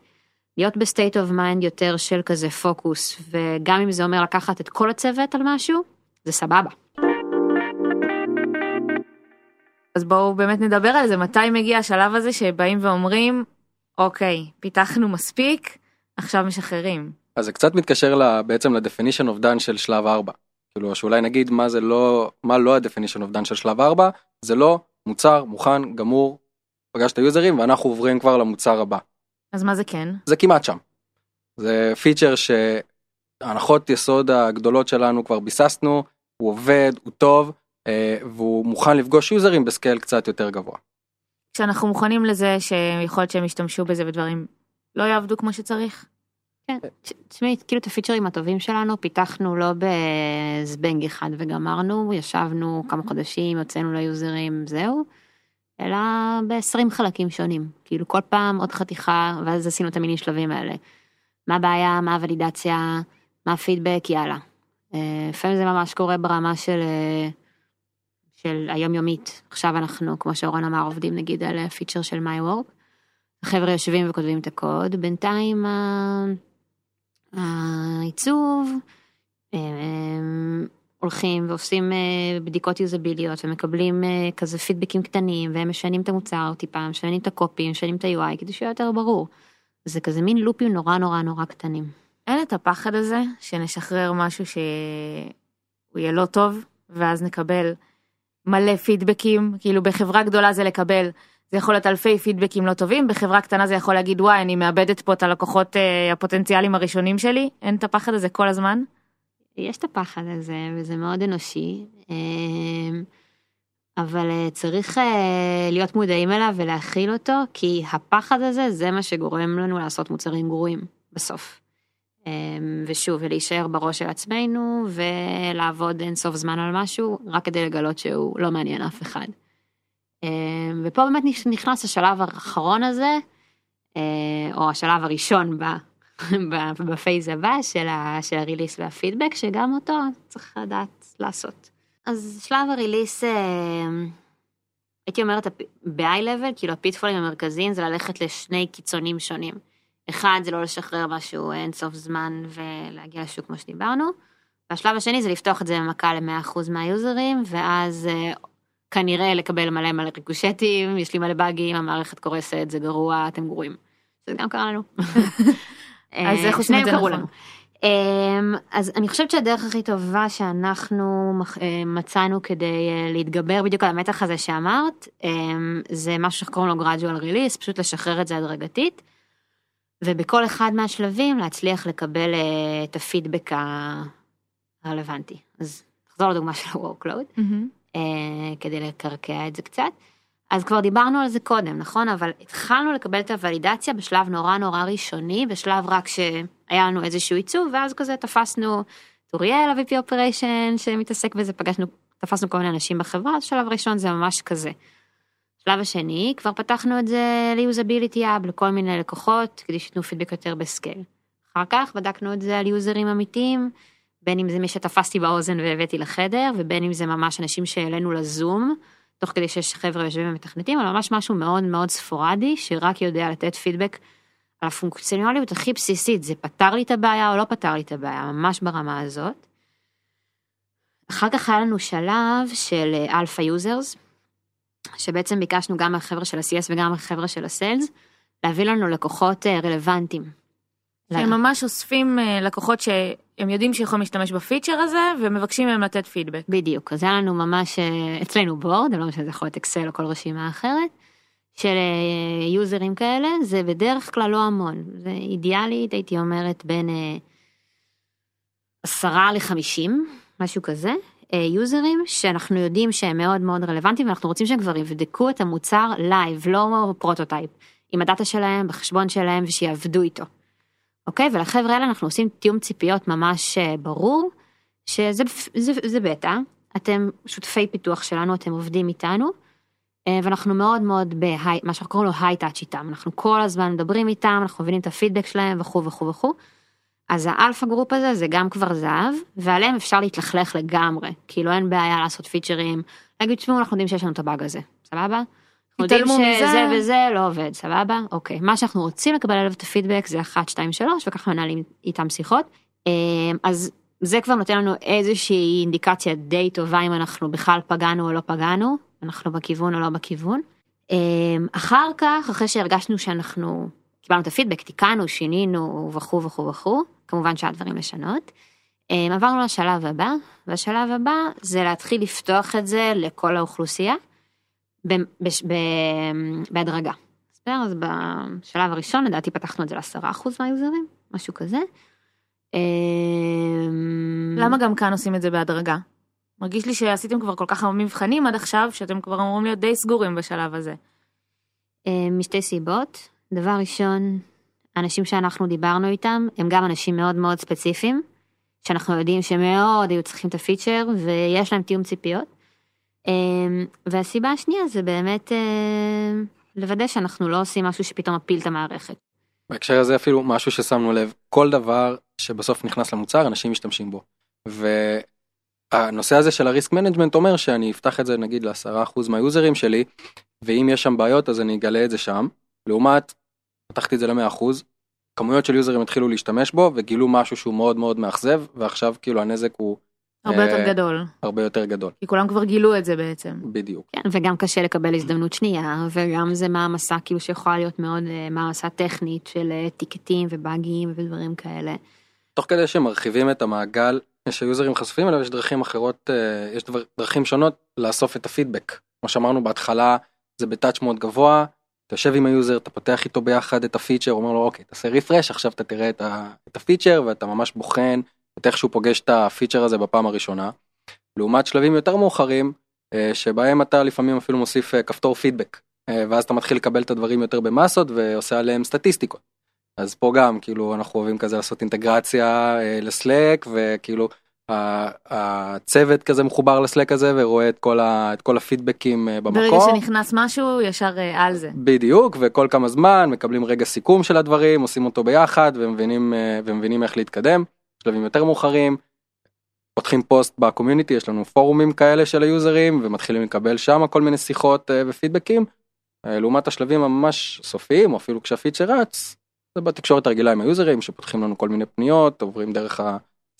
להיות ב state of mind יותר של כזה פוקוס, וגם אם זה אומר לקחת את כל הצוות על משהו, זה סבבה. אז בואו באמת נדבר על זה, מתי מגיע השלב הזה שבאים ואומרים, אוקיי, פיתחנו מספיק, עכשיו משחררים. אז זה קצת מתקשר ל- בעצם ל-definition of done של שלב 4. כאילו שאולי נגיד מה זה לא, מה לא ה-definition of done של שלב 4, זה לא מוצר מוכן, גמור, פגש את היוזרים ואנחנו עוברים כבר למוצר הבא. אז מה זה כן? זה כמעט שם. זה פיצ'ר שהנחות יסוד הגדולות שלנו כבר ביססנו, הוא עובד, הוא טוב, אה, והוא מוכן לפגוש יוזרים ב scale קצת יותר גבוה. כשאנחנו מוכנים לזה שיכול להיות שהם ישתמשו בזה ודברים לא יעבדו כמו שצריך? כן, תשמעי, כאילו את הפיצ'רים הטובים שלנו פיתחנו לא בזבנג אחד וגמרנו, ישבנו כמה חודשים, הוצאנו ליוזרים, זהו, אלא ב-20 חלקים שונים. כאילו כל פעם עוד חתיכה, ואז עשינו את המיני שלבים האלה. מה הבעיה, מה הוולידציה, מה הפידבק, יאללה. אה, לפעמים זה ממש קורה ברמה של, אה, של היומיומית. עכשיו אנחנו, כמו שאורן אמר, עובדים נגיד על פיצ'ר של MyWork. החבר'ה יושבים וכותבים את הקוד, בינתיים ה- העיצוב, הולכים ועושים אה, בדיקות יוזביליות ומקבלים אה, כזה פידבקים קטנים והם משנים את המוצר טיפה, משנים את הקופי, משנים את ה-UI כדי שיהיה יותר ברור. זה כזה מין לופים נורא נורא נורא קטנים. אין את הפחד הזה שנשחרר משהו שהוא יהיה לא טוב, ואז נקבל מלא פידבקים, כאילו בחברה גדולה זה לקבל זה יכול להיות אלפי פידבקים לא טובים, בחברה קטנה זה יכול להגיד וואי אני מאבדת פה את הלקוחות אה, הפוטנציאליים הראשונים שלי, אין את הפחד הזה כל הזמן? יש את הפחד הזה, וזה מאוד אנושי, אמ, אבל אה, צריך אה, להיות מודעים אליו ולהכיל אותו, כי הפחד הזה זה מה שגורם לנו לעשות מוצרים גרועים בסוף. אמ, ושוב, ולהישאר בראש של עצמנו, ולעבוד אינסוף זמן על משהו, רק כדי לגלות שהוא לא מעניין אף אחד. אמ, ופה באמת נכנס השלב האחרון הזה, אה, או השלב הראשון (laughs) בפייז הבא של, של הריליס והפידבק, שגם אותו צריך לדעת לעשות. אז שלב הריליס, אה, הייתי אומרת ב-high level, כאילו הפיטפולים המרכזיים זה ללכת לשני קיצונים שונים. אחד זה לא לשחרר משהו אינסוף זמן ולהגיע לשוק כמו שדיברנו. והשלב השני זה לפתוח את זה במכה ל-100% מהיוזרים, ואז אה, כנראה לקבל מלא מלא ריקושטים, יש לי מלא באגים, המערכת קורסת, זה גרוע, אתם גרועים. זה גם קרה לנו. (laughs) אז איך עושים את זה נכון? אז אני חושבת שהדרך הכי טובה שאנחנו אה, מצאנו כדי אה, להתגבר בדיוק על המתח הזה שאמרת, אמ, זה משהו שקוראים לו gradual release, פשוט לשחרר את זה הדרגתית. ובכל אחד מהשלבים להצליח לקבל אה, את הפידבק הרלוונטי. אז נחזור לדוגמה של ה-workload, mm-hmm. כדי לקרקע את זה קצת. אז כבר דיברנו על זה קודם, נכון? אבל התחלנו לקבל את הוולידציה בשלב נורא נורא ראשוני, בשלב רק שהיה לנו איזשהו עיצוב, ואז כזה תפסנו את אוריאל, ה-VP Operation שמתעסק בזה, פגשנו, תפסנו כל מיני אנשים בחברה, אז שלב ראשון זה ממש כזה. שלב השני, כבר פתחנו את זה ל-usability app לכל מיני לקוחות, כדי שייתנו פידבק יותר בסקייל. אחר כך בדקנו את זה על יוזרים אמיתיים, בין אם זה מי שתפסתי באוזן והבאתי לחדר, ובין אם זה ממש אנשים שהעלינו לזום. תוך כדי שיש חבר'ה יושבים ומתכנתים, אבל ממש משהו מאוד מאוד ספורדי, שרק יודע לתת פידבק על הפונקציונליות הכי בסיסית, זה פתר לי את הבעיה או לא פתר לי את הבעיה, ממש ברמה הזאת. אחר כך היה לנו שלב של alpha users, שבעצם ביקשנו גם מהחבר'ה של ה-CS וגם מהחבר'ה של ה sales, להביא לנו לקוחות אה, רלוונטיים. שהם ממש אוספים אה, לקוחות שהם יודעים שיכולים להשתמש בפיצ'ר הזה ומבקשים מהם לתת פידבק. בדיוק, אז היה לנו ממש אה, אצלנו board, אני לא משנה, זה יכול להיות אקסל או כל רשימה אחרת, של יוזרים כאלה, זה בדרך כלל לא המון, זה אידיאלית, הייתי אומרת, בין עשרה לחמישים, משהו כזה, יוזרים שאנחנו יודעים שהם מאוד מאוד רלוונטיים ואנחנו רוצים שהם כבר יבדקו את המוצר live, לא prototype, עם ה data שלהם, בחשבון שלהם ושיעבדו איתו. אוקיי? ולחבר'ה האלה אנחנו עושים תיאום ציפיות ממש אה, ברור, שזה זה, זה בטא, אתם שותפי פיתוח שלנו, אתם עובדים איתנו, אה, ואנחנו מאוד מאוד בהיי, מה שאנחנו קוראים לו high touch איתם, אנחנו כל הזמן מדברים איתם, אנחנו מבינים את הפידבק שלהם וכו' וכו' וכו'. אז ה alpha group הזה זה גם כבר זהב, ועליהם אפשר להתלכלך לגמרי, כאילו אין בעיה לעשות פיצ'רים, להגיד, תשמעו, אנחנו יודעים שיש לנו את הבאג הזה, סבבה? התעלמו מזה. שזה וזה לא עובד, סבבה? אוקיי. מה שאנחנו רוצים לקבל עליו את הפידבק זה 1, 2, 3, וככה מנהלים איתם שיחות. אמ, אז זה כבר נותן לנו איזושהי אינדיקציה די טובה אם אנחנו בכלל פגענו או לא פגענו, אנחנו בכיוון או לא בכיוון. אמ, אחר כך, אחרי שהרגשנו שאנחנו קיבלנו את הפידבק, תיקנו, שינינו וכו' וכו' וכו', כמובן שהיה דברים לשנות. אמ, עברנו לשלב הבא, והשלב הבא זה להתחיל לפתוח את זה לכל האוכלוסייה. בהדרגה. אז בשלב הראשון לדעתי פתחנו את זה לעשרה אחוז מהיוזרים, משהו כזה. אמ, למה גם כאן עושים את זה בהדרגה? מרגיש לי שעשיתם כבר כל כך הרבה מבחנים עד עכשיו, שאתם כבר אמורים להיות די סגורים בשלב הזה. אמ, משתי סיבות. דבר ראשון, האנשים שאנחנו דיברנו איתם, הם גם אנשים מאוד מאוד ספציפיים, שאנחנו יודעים שמאוד היו צריכים את הפיצ'ר, ויש להם תיאום ציפיות. אמ, והסיבה השנייה זה באמת אה, לוודא שאנחנו לא עושים משהו שפתאום מפיל את המערכת. בהקשר הזה אפילו משהו ששמנו לב, כל דבר שבסוף נכנס למוצר אנשים משתמשים בו. והנושא הזה של ה risk management אומר שאני אפתח את זה נגיד לעשרה אחוז מהיוזרים שלי, ואם יש שם בעיות אז אני אגלה את זה שם. לעומת, פתחתי את זה למאה אחוז, כמויות של יוזרים התחילו להשתמש בו וגילו משהו שהוא מאוד מאוד מאכזב ועכשיו כאילו הנזק הוא הרבה יותר אה, גדול. הרבה יותר גדול. כי כולם כבר גילו את זה בעצם. בדיוק. כן, וגם קשה לקבל הזדמנות שנייה, וגם זה מעמסה כאילו שיכולה להיות מאוד אה, מעמסה טכנית של אה, טיקטים ובאגים ודברים כאלה. תוך כדי שמרחיבים את המעגל שיוזרים חשופים אליו יש דרכים אחרות, יש דרכים שונות לאסוף את הפידבק. כמו שאמרנו בהתחלה, זה ב touch מאוד גבוה, אתה יושב עם ה user, אתה פותח איתו ביחד את הפיצ'ר, אומר לו אוקיי, תעשה refresh, עכשיו אתה תראה את, ה, את הפיצ'ר ואתה ממש בוחן את איך שהוא פוגש את הפיצ'ר הזה בפעם הראשונה. לעומת שלבים יותר מאוחרים, אה, שבהם אתה לפעמים אפילו מוסיף אה, כפתור פידבק, אה, ואז אתה מתחיל לקבל את הדברים יותר במסות ועושה עליהם סטטיסטיקות. אז פה גם כאילו אנחנו אוהבים כזה לעשות אינטגרציה ל Slack וכאילו הצוות כזה מחובר לסלק הזה ורואה את כל, ה, את כל הפידבקים במקום. ברגע שנכנס משהו ישר על זה. בדיוק וכל כמה זמן מקבלים רגע סיכום של הדברים עושים אותו ביחד ומבינים ומבינים איך להתקדם שלבים יותר מאוחרים. פותחים פוסט בקומיוניטי יש לנו פורומים כאלה של היוזרים ומתחילים לקבל שם כל מיני שיחות ופידבקים. לעומת השלבים הממש סופיים או אפילו כשהפיצ'ר רץ זה בתקשורת הרגילה עם היוזרים שפותחים לנו כל מיני פניות עוברים דרך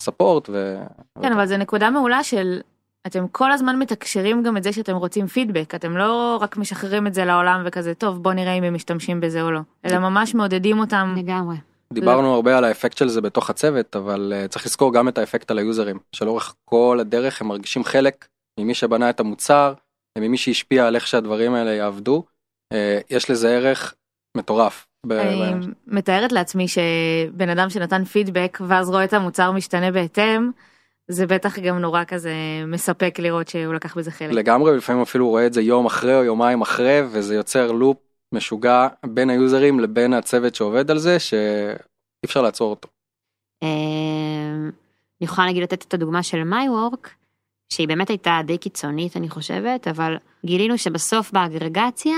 הספורט. ו... כן אבל זה נקודה מעולה של אתם כל הזמן מתקשרים גם את זה שאתם רוצים פידבק אתם לא רק משחררים את זה לעולם וכזה טוב בוא נראה אם הם משתמשים בזה או לא אלא ממש מעודדים אותם לגמרי. דיברנו הרבה על האפקט של זה בתוך הצוות אבל uh, צריך לזכור גם את האפקט על היוזרים שלאורך כל הדרך הם מרגישים חלק ממי שבנה את המוצר ממי שהשפיע על איך שהדברים האלה יעבדו uh, יש לזה ערך מטורף. אני מתארת לעצמי שבן אדם שנתן פידבק ואז רואה את המוצר משתנה בהתאם זה בטח גם נורא כזה מספק לראות שהוא לקח בזה חלק. לגמרי לפעמים אפילו רואה את זה יום אחרי או יומיים אחרי וזה יוצר לופ משוגע בין היוזרים לבין הצוות שעובד על זה שאי אפשר לעצור אותו. אני יכולה להגיד לתת את הדוגמה של מיי-וורק שהיא באמת הייתה די קיצונית אני חושבת אבל גילינו שבסוף באגרגציה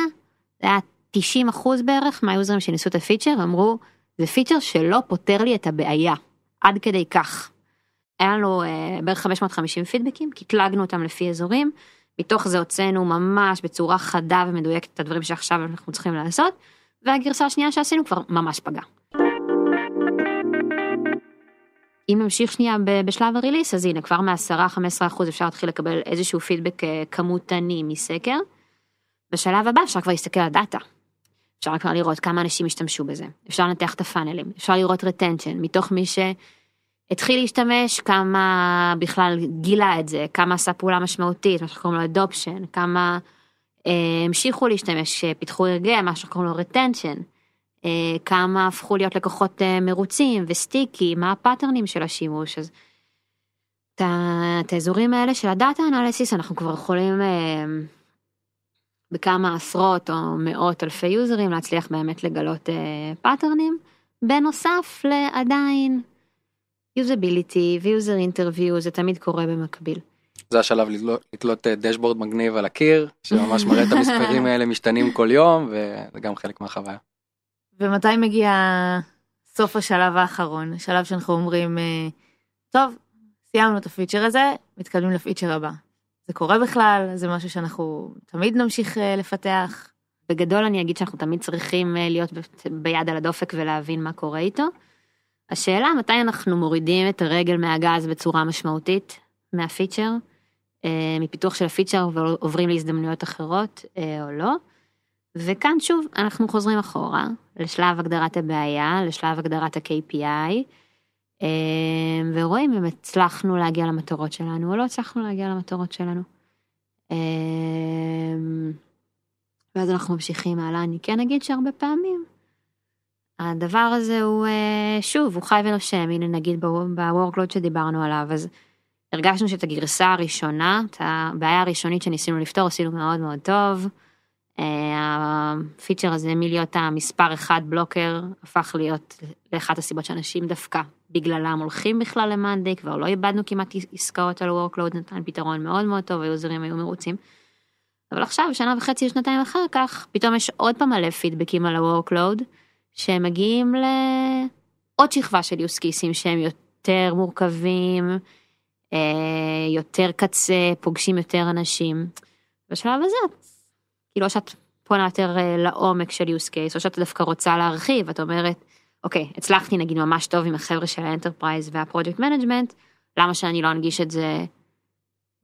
זה היה 90 אחוז בערך מהיוזרים שניסו את הפיצ'ר אמרו זה פיצ'ר שלא פותר לי את הבעיה עד כדי כך. היה לנו אה, בערך 550 פידבקים קטלגנו אותם לפי אזורים מתוך זה הוצאנו ממש בצורה חדה ומדויקת את הדברים שעכשיו אנחנו צריכים לעשות והגרסה השנייה שעשינו כבר ממש פגע. אם נמשיך שנייה בשלב הריליס אז הנה כבר מ-10-15 אחוז אפשר להתחיל לקבל איזשהו פידבק אה, כמותני מסקר. בשלב הבא אפשר כבר להסתכל על דאטה. אפשר כבר לראות כמה אנשים השתמשו בזה אפשר לנתח את הפאנלים אפשר לראות retention מתוך מי שהתחיל להשתמש כמה בכלל גילה את זה כמה עשה פעולה משמעותית מה שקוראים לו adoption כמה אה, המשיכו להשתמש פיתחו הרגל מה שקוראים לו retention. אה, כמה הפכו להיות לקוחות אה, מרוצים ו sticky, מה הפאטרנים של השימוש. אז את האזורים האלה של ה data analysis אנחנו כבר יכולים אה, בכמה עשרות או מאות אלפי יוזרים להצליח באמת לגלות פאטרנים. בנוסף לעדיין usability ו user interview זה תמיד קורה במקביל. זה השלב לתלות דשבורד מגניב על הקיר שממש מראה את המספרים (laughs) האלה משתנים כל יום וזה גם חלק מהחוויה. ומתי מגיע סוף השלב האחרון, שלב שאנחנו אומרים, טוב, סיימנו את הפיצ'ר הזה, מתקדמים לפיצ'ר הבא. זה קורה בכלל, זה משהו שאנחנו תמיד נמשיך לפתח. בגדול אני אגיד שאנחנו תמיד צריכים להיות ביד על הדופק ולהבין מה קורה איתו. השאלה מתי אנחנו מורידים את הרגל מהגז בצורה משמעותית מהפיצ'ר, מפיתוח של הפיצ'ר ועוברים להזדמנויות אחרות או לא. וכאן שוב אנחנו חוזרים אחורה לשלב הגדרת הבעיה, לשלב הגדרת ה-KPI, ורואים אם הצלחנו להגיע למטרות שלנו או לא הצלחנו להגיע למטרות שלנו. ואז אנחנו ממשיכים הלאה, אני כן אגיד שהרבה פעמים הדבר הזה הוא שוב הוא חי ונושם, הנה נגיד ב-workload שדיברנו עליו, אז הרגשנו שאת הגרסה הראשונה, את הבעיה הראשונית שניסינו לפתור עשינו מאוד מאוד טוב. הפיצ'ר הזה מלהיות המספר אחד בלוקר הפך להיות לאחת הסיבות שאנשים דווקא בגללם הולכים בכלל למאנדי כבר לא איבדנו כמעט עסקאות על workload נתן פתרון מאוד מאוד טוב היוזרים היו מרוצים. אבל עכשיו שנה וחצי שנתיים אחר כך פתאום יש עוד פעם מלא פידבקים על ה-workload שהם מגיעים לעוד שכבה של use cases שהם יותר מורכבים יותר קצה פוגשים יותר אנשים. בשלב הזה כאילו שאת פונה יותר לעומק של use case או שאת דווקא רוצה להרחיב את אומרת אוקיי הצלחתי נגיד ממש טוב עם החבר'ה של ה enterprise וה project management למה שאני לא אנגיש את זה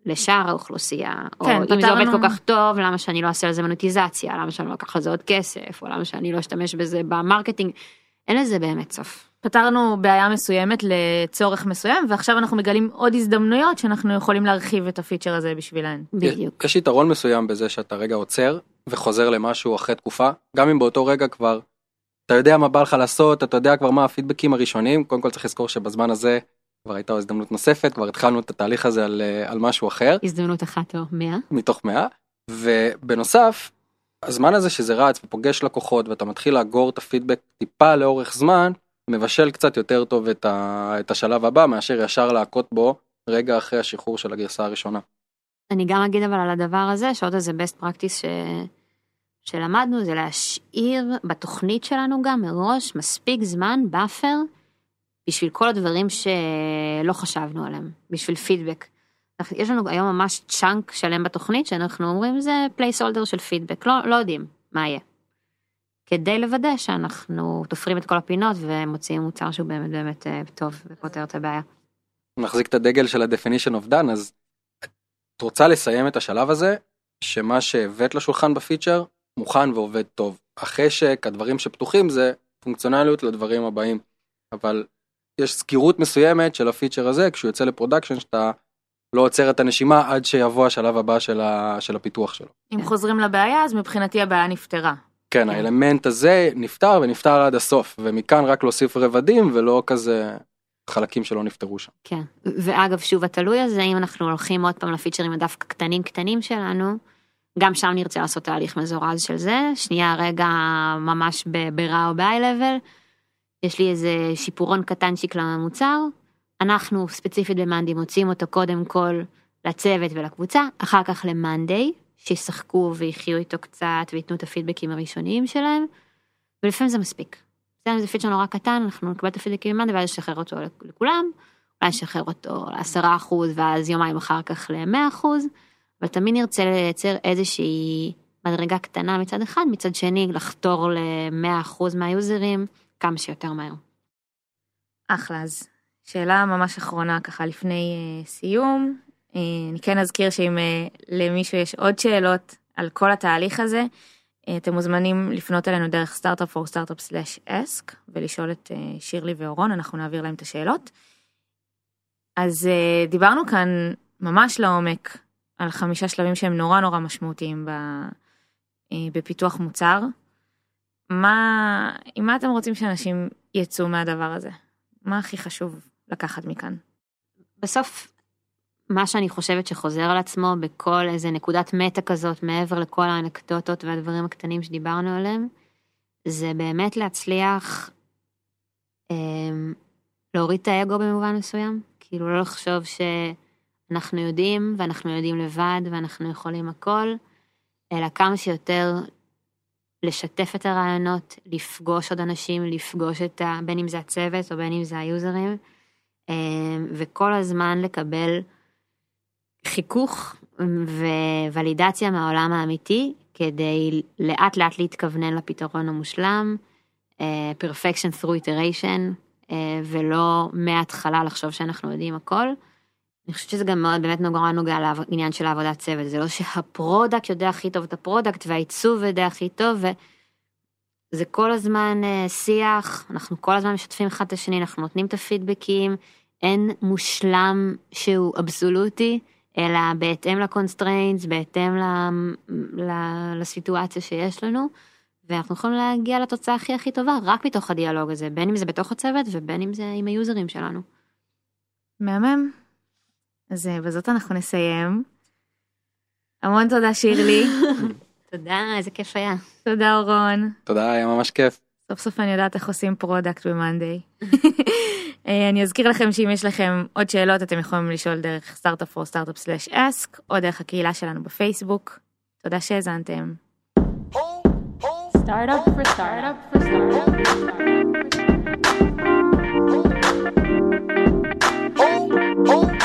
לשאר האוכלוסייה כן, או אם זה עובד כל כך טוב למה שאני לא אעשה על זה מונטיזציה למה שאני לא אקח על זה עוד כסף או למה שאני לא אשתמש בזה ב marketing אין לזה באמת סוף. פתרנו בעיה מסוימת לצורך מסוים ועכשיו אנחנו מגלים עוד הזדמנויות שאנחנו יכולים להרחיב את הפיצ'ר הזה בשבילן. בדיוק. יש יתרון מסוים בזה שאתה רגע עוצר וחוזר למשהו אחרי תקופה, גם אם באותו רגע כבר אתה יודע מה בא לך לעשות, אתה יודע כבר מה הפידבקים הראשונים, קודם כל צריך לזכור שבזמן הזה כבר הייתה הזדמנות נוספת, כבר התחלנו את התהליך הזה על, אה, על משהו אחר. הזדמנות אחת או מאה. מתוך מאה. ובנוסף, הזמן הזה שזה רץ ופוגש לקוחות ואתה מתחיל לאגור את הפידבק טיפה לאורך זמן, מבשל קצת יותר טוב את, ה, את השלב הבא מאשר ישר להכות בו רגע אחרי השחרור של הגרסה הראשונה. אני גם אגיד אבל על הדבר הזה, שעוד איזה best practice ש... שלמדנו זה להשאיר בתוכנית שלנו גם מראש מספיק זמן, buffer, בשביל כל הדברים שלא חשבנו עליהם, בשביל פידבק. יש לנו היום ממש chunk שלם בתוכנית שאנחנו אומרים זה placeholder של פידבק, לא, לא יודעים מה יהיה. כדי לוודא שאנחנו תופרים את כל הפינות ומוציאים מוצר שהוא באמת באמת אה, טוב ופותר את הבעיה. נחזיק את הדגל של ה-definition of done אז את רוצה לסיים את השלב הזה שמה שהבאת לשולחן בפיצ'ר מוכן ועובד טוב. החשק, הדברים שפתוחים זה פונקציונליות לדברים הבאים. אבל יש סגירות מסוימת של הפיצ'ר הזה כשהוא יוצא ל production שאתה לא עוצר את הנשימה עד שיבוא השלב הבא של, ה, של הפיתוח שלו. אם חוזרים לבעיה אז מבחינתי הבעיה נפתרה. כן, האלמנט הזה נפתר ונפתר עד הסוף ומכאן רק להוסיף רבדים ולא כזה חלקים שלא נפתרו שם. כן, ואגב שוב התלוי הזה אם אנחנו הולכים עוד פעם לפיצ'רים הדווקא קטנים קטנים שלנו. גם שם נרצה לעשות תהליך מזורז של זה, שנייה רגע ממש ברע או ב-high-level, יש לי איזה שיפורון קטנצ'יק למוצר, אנחנו ספציפית במאנדי מוצאים אותו קודם כל לצוות ולקבוצה, אחר כך למאנדי, שישחקו ויחיו איתו קצת וייתנו את הפידבקים הראשוניים שלהם, ולפעמים זה מספיק. זה פיצ'ר נורא קטן, אנחנו נקבל את הפידבקים ממאנדי ואז נשחרר אותו לכולם, אולי נשחרר אותו ל-10% ואז יומיים אחר כך ל-100%. אבל תמיד נרצה לייצר איזושהי מדרגה קטנה מצד אחד, מצד שני לחתור ל-100% מהיוזרים כמה שיותר מהר. אחלה, אז שאלה ממש אחרונה ככה לפני uh, סיום. Uh, אני כן אזכיר שאם uh, למישהו יש עוד שאלות על כל התהליך הזה, uh, אתם מוזמנים לפנות אלינו דרך סטארט-אפ או סטארט-אפ סלאש אסק ולשאול את uh, שירלי ואורון, אנחנו נעביר להם את השאלות. אז uh, דיברנו כאן ממש לעומק על חמישה שלבים שהם נורא נורא משמעותיים ב, אה, בפיתוח מוצר. מה, עם מה אתם רוצים שאנשים יצאו מהדבר הזה? מה הכי חשוב לקחת מכאן? בסוף, מה שאני חושבת שחוזר על עצמו בכל איזה נקודת מטה כזאת, מעבר לכל האנקדוטות והדברים הקטנים שדיברנו עליהם, זה באמת להצליח אה, להוריד את האגו במובן מסוים. כאילו לא לחשוב ש... אנחנו יודעים, ואנחנו יודעים לבד, ואנחנו יכולים הכל, אלא כמה שיותר לשתף את הרעיונות, לפגוש עוד אנשים, לפגוש את ה... בין אם זה הצוות או בין אם זה היוזרים, אה, וכל הזמן לקבל חיכוך וולידציה מהעולם האמיתי, כדי לאט לאט להתכוונן לפתרון המושלם, אה, perfection through iteration, אה, ולא מההתחלה לחשוב שאנחנו יודעים הכל. אני חושבת שזה גם מאוד באמת נורא נוגע לעניין של העבודת צוות, זה לא שה product יודע הכי טוב את ה product והעיצוב יודע הכי טוב, וזה כל הזמן uh, שיח, אנחנו כל הזמן משתפים אחד את השני, אנחנו נותנים את הפידבקים, אין מושלם שהוא אבסולוטי, אלא בהתאם ל constraints, בהתאם ל, ל, לסיטואציה שיש לנו, ואנחנו יכולים להגיע לתוצאה הכי הכי טובה רק מתוך הדיאלוג הזה, בין אם זה בתוך הצוות ובין אם זה עם היוזרים שלנו. מהמם. אז אה, בזאת אנחנו נסיים. המון תודה שירלי. (laughs) תודה, איזה כיף היה. תודה אורון. תודה, היה ממש כיף. סוף סוף אני יודעת איך עושים product במאנדיי. (laughs) אה, אני אזכיר לכם שאם יש לכם עוד שאלות אתם יכולים לשאול דרך סטארט-אפ או סטארט-אפ slash ask או דרך הקהילה שלנו בפייסבוק. תודה שהאזנתם. Startup for startup for startup for startup.